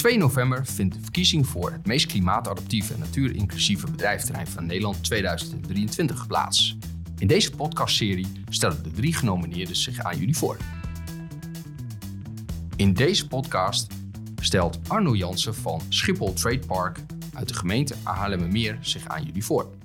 2 november vindt de verkiezing voor het meest klimaatadaptieve en natuurinclusieve bedrijfterrein van Nederland 2023 plaats. In deze podcastserie stellen de drie genomineerden zich aan jullie voor. In deze podcast stelt Arno Jansen van Schiphol Trade Park uit de gemeente Haarlemmermeer zich aan jullie voor.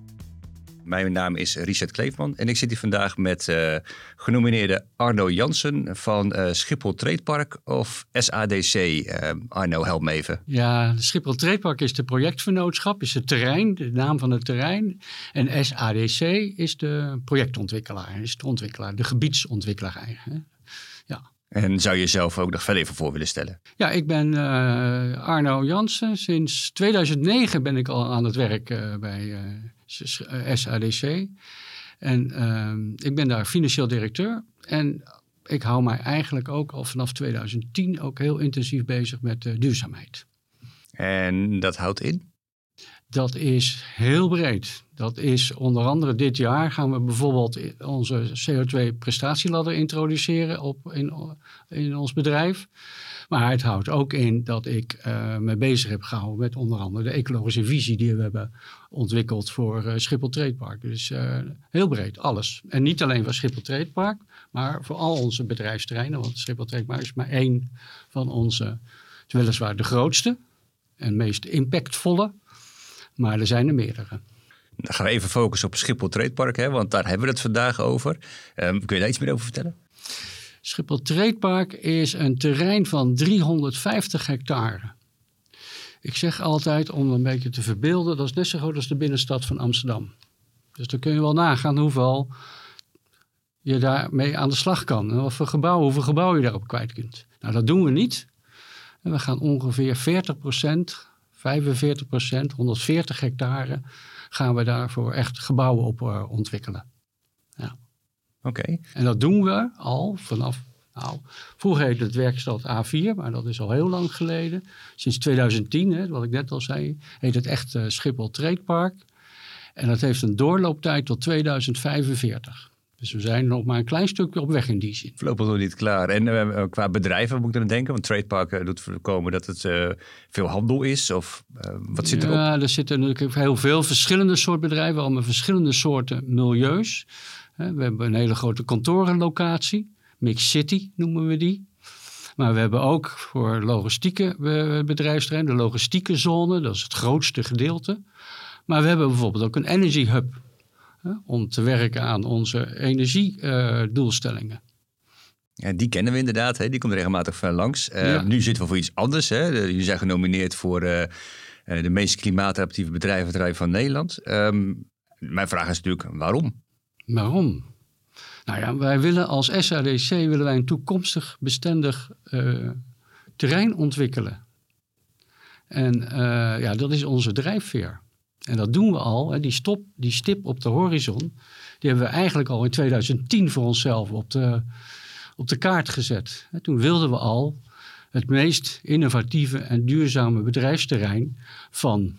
Mijn naam is Richard Kleefman en ik zit hier vandaag met uh, genomineerde Arno Jansen van uh, Schiphol Tradepark of SADC. Uh, eh, Arno, help me even. Ja, Schiphol Tradepark is de projectvernootschap, is het terrein, de naam van het terrein. En SADC is de projectontwikkelaar, is de ontwikkelaar, de gebiedsontwikkelaar eigenlijk. Ja. En zou je jezelf ook nog verder even voor willen stellen? Ja, ik ben uh, Arno Jansen. Sinds 2009 ben ik al aan het werk uh, bij uh, SADC. En ehm, ik ben daar financieel directeur. En ik hou mij eigenlijk ook al vanaf 2010 ook heel intensief bezig met duurzaamheid. En dat houdt in? Dat is heel breed. Dat is onder andere dit jaar gaan we bijvoorbeeld onze CO2-prestatieladder introduceren op, in, in ons bedrijf. Maar het houdt ook in dat ik uh, me bezig heb gehouden met onder andere de ecologische visie die we hebben ontwikkeld voor uh, Schiphol Tradepark. Dus uh, heel breed, alles. En niet alleen voor Schiphol Tradepark, maar voor al onze bedrijfsterreinen. Want Schiphol Tradepark is maar één van onze, weliswaar de grootste en meest impactvolle. Maar er zijn er meerdere. Dan gaan we even focussen op Schiphol Tradepark, hè, want daar hebben we het vandaag over. Um, kun je daar iets meer over vertellen? Schiphol Tradepark is een terrein van 350 hectare. Ik zeg altijd, om een beetje te verbeelden, dat is net zo groot als de binnenstad van Amsterdam. Dus dan kun je wel nagaan hoeveel je daarmee aan de slag kan. En wat voor gebouwen, hoeveel gebouwen je daarop kwijt kunt. Nou, dat doen we niet. En we gaan ongeveer 40 45 procent, 140 hectare, gaan we daarvoor echt gebouwen op uh, ontwikkelen. Ja. Oké. En dat doen we al vanaf, nou, vroeger heette het werkstad A4, maar dat is al heel lang geleden. Sinds 2010, hè, wat ik net al zei, heet het echt uh, Schiphol Trade Park. En dat heeft een doorlooptijd tot 2045. Dus we zijn nog maar een klein stukje op weg in die zin. Voorlopig nog niet klaar. En uh, qua bedrijven moet ik dan denken? Want Tradepark uh, doet voorkomen dat het uh, veel handel is. Of wat zit erop? Ja, er zitten natuurlijk heel veel verschillende soorten bedrijven. Allemaal verschillende soorten milieus. we hebben een hele grote kantorenlocatie. Mix City noemen we die. Maar we hebben ook voor logistieke bedrijfsterrein, de logistieke zone. Dat is het grootste gedeelte. Maar we hebben bijvoorbeeld ook een energy hub om te werken aan onze energiedoelstellingen. Ja, die kennen we inderdaad, hè? die komt regelmatig van langs. Uh, Nu zitten we voor iets anders. Hè? Jullie zijn genomineerd voor uh, de meest klimaatadaptieve bedrijventerrein van Nederland. Um, mijn vraag is natuurlijk, waarom? Waarom? Nou ja, wij willen als SADC willen wij een toekomstig bestendig uh, terrein ontwikkelen. En ja, dat is onze drijfveer. En dat doen we al. Hè. Die, stop, die stip op de horizon, die hebben we eigenlijk al in 2010 voor onszelf op de, op de kaart gezet. Toen wilden we al het meest innovatieve en duurzame bedrijfsterrein van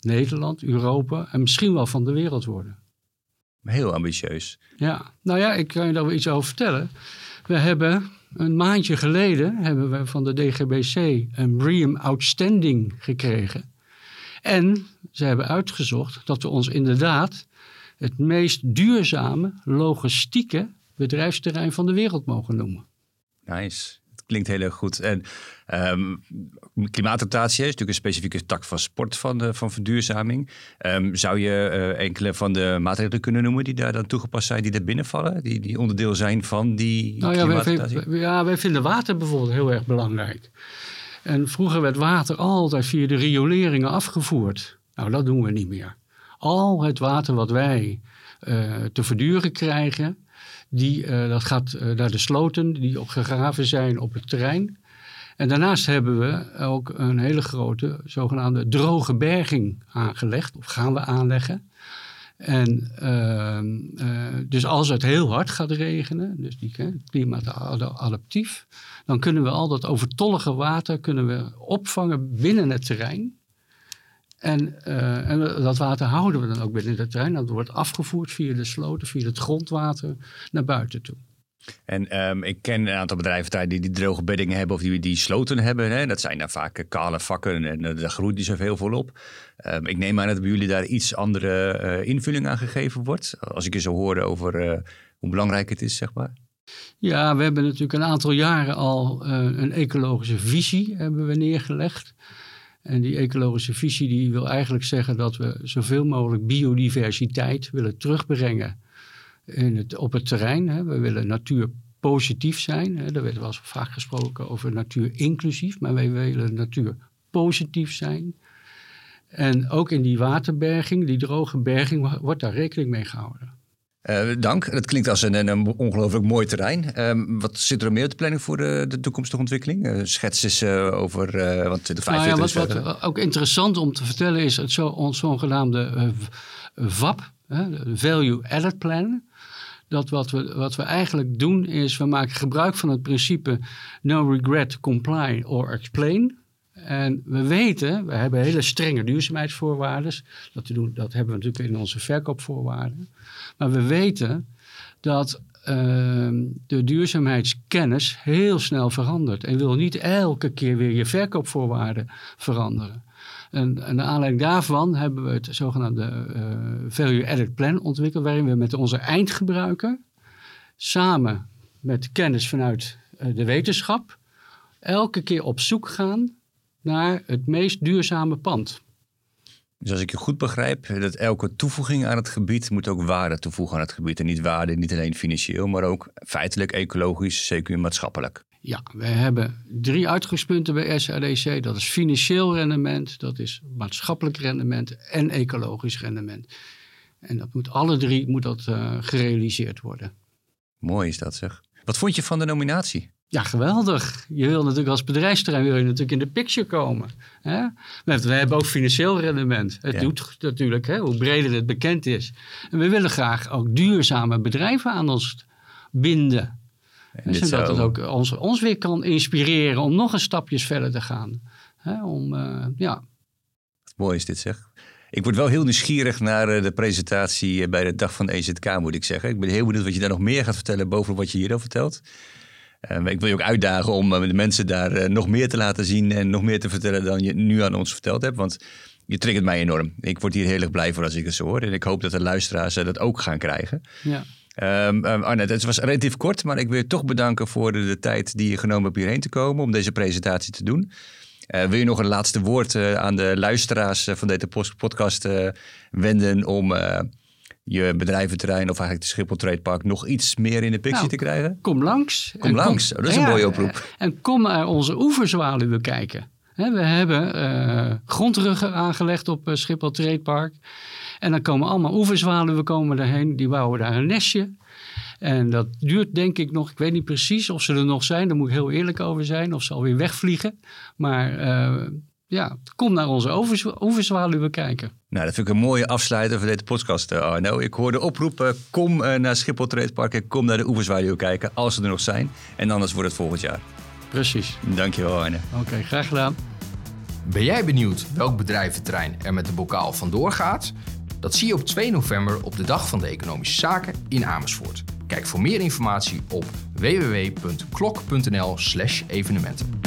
Nederland, Europa en misschien wel van de wereld worden. Heel ambitieus. Ja, nou ja, ik kan je daar wel iets over vertellen. We hebben een maandje geleden hebben we van de DGBC een BREEAM Outstanding gekregen. En ze hebben uitgezocht dat we ons inderdaad het meest duurzame logistieke bedrijfsterrein van de wereld mogen noemen. Nice. Het klinkt heel erg goed. En um, klimaatadaptatie is natuurlijk een specifieke tak van sport van, uh, van verduurzaming. Um, zou je uh, enkele van de maatregelen kunnen noemen die daar dan toegepast zijn, die er binnenvallen? Die, die onderdeel zijn van die nou ja, klimaatadaptatie? Wij, ja, wij vinden water bijvoorbeeld heel erg belangrijk. En vroeger werd water altijd via de rioleringen afgevoerd. Nou, dat doen we niet meer. Al het water wat wij uh, te verduren krijgen, die, uh, dat gaat uh, naar de sloten die gegraven zijn op het terrein. En daarnaast hebben we ook een hele grote zogenaamde droge berging aangelegd, of gaan we aanleggen. En uh, dus als het heel hard gaat regenen, dus die klimaatadaptief, dan kunnen we al dat overtollige water kunnen we opvangen binnen het terrein. En, uh, en, dat water houden we dan ook binnen het terrein. Dat wordt afgevoerd via de sloten, via het grondwater naar buiten toe. En um, ik ken een aantal bedrijven die, die droge beddingen hebben of die, die sloten hebben. Hè. Dat zijn dan vaak kale vakken en uh, daar groeit niet zoveel volop. Um, ik neem aan dat bij jullie daar iets andere uh, invulling aan gegeven wordt. Als ik je zo hoor over hoe belangrijk het is, zeg maar. Ja, we hebben natuurlijk een aantal jaren al een ecologische visie hebben we neergelegd. En die ecologische visie die wil eigenlijk zeggen dat we zoveel mogelijk biodiversiteit willen terugbrengen in het, op het terrein. Hè. We willen natuur positief zijn. Hè. Er werd wel eens vaak gesproken over natuur inclusief, maar wij willen natuur positief zijn. En ook in die waterberging, die droge berging, wordt daar rekening mee gehouden. Uh, dank. Dat klinkt als een, een ongelooflijk mooi terrein. Uh, wat zit er meer op de planning voor de, de toekomstige ontwikkeling? Uh, schets eens over, want de 45 nou ja, wat, wat ook interessant om te vertellen is het zo, ons zogenaamde VAP, Value Added Plan. Dat wat we, wat we eigenlijk doen is, we maken gebruik van het principe no regret, comply or explain. En we weten, we hebben hele strenge duurzaamheidsvoorwaarden. Dat, doen, dat hebben we natuurlijk in onze verkoopvoorwaarden. Maar we weten dat uh, de duurzaamheidskennis heel snel verandert. En wil niet elke keer weer je verkoopvoorwaarden veranderen. En, en naar aanleiding daarvan hebben we het zogenaamde uh, Value Added Plan ontwikkeld, waarin we met onze eindgebruiker samen met kennis vanuit uh, de wetenschap elke keer op zoek gaan naar het meest duurzame pand. Dus als ik je goed begrijp, dat elke toevoeging aan het gebied moet ook waarde toevoegen aan het gebied. En niet waarde, niet alleen financieel, maar ook feitelijk, ecologisch, zeker maatschappelijk. Ja, we hebben drie uitgangspunten bij SADC. Dat is financieel rendement, dat is maatschappelijk rendement en ecologisch rendement. En dat moet alle drie moet dat, uh, gerealiseerd worden. Mooi is dat zeg. Wat vond je van de nominatie? Ja, geweldig. Je wil natuurlijk als bedrijfsterrein wil je natuurlijk in de picture komen. Hè? We hebben ook financieel rendement. Het doet natuurlijk, hè, hoe breder het bekend is. En we willen graag ook duurzame bedrijven aan ons binden. Zodat het ook ons, ons weer kan inspireren om nog een stapjes verder te gaan. Hè? Om, uh, ja. Wat mooi is dit zeg. Ik word wel heel nieuwsgierig naar eh, de presentatie bij de dag van de EZK, moet ik zeggen. Ik ben heel benieuwd wat je daar nog meer gaat vertellen boven wat je hier al vertelt. Uh, ik wil je ook uitdagen om de mensen daar nog meer te laten zien en nog meer te vertellen dan je nu aan ons verteld hebt. Want je triggert mij enorm. Ik word hier heel erg blij voor als ik het zo hoor. En ik hoop dat de luisteraars dat ook gaan krijgen. Ja. Um, um, Arnett, het was relatief kort, maar ik wil je toch bedanken voor de, de tijd die je genomen hebt hierheen te komen om deze presentatie te doen. wil je nog een laatste woord aan de luisteraars van deze podcast wenden om je bedrijventerrein of eigenlijk de Schiphol Trade Park nog iets meer in de picture nou, te krijgen? Kom langs. Kom langs, oh, dat is een mooie oproep. En kom naar onze oeverzwaluwen kijken. we hebben grondruggen aangelegd op Schiphol Trade Park. En dan komen allemaal oeverzwaluwen komen daarheen. Die bouwen daar een nestje. En dat duurt denk ik nog, ik weet niet precies of ze er nog zijn. Daar moet ik heel eerlijk over zijn. Of ze alweer wegvliegen. Maar uh, ja, kom naar onze oeverzwaluwen kijken. Nou, dat vind ik een mooie afsluiter van deze podcast, eh, Arno. Ik hoor de oproep, uh, kom uh, naar Schiphol Park en kom naar de oeverzwaluwen kijken, als ze er nog zijn. En anders wordt het volgend jaar. Precies. Dankjewel, Arne. Oké, graag gedaan. Ben jij benieuwd welk bedrijventerrein er met de bokaal vandoor gaat? Dat zie je op 2 november op de Dag van de Economische Zaken in Amersfoort. Kijk voor meer informatie op www.klok.nl/evenementen.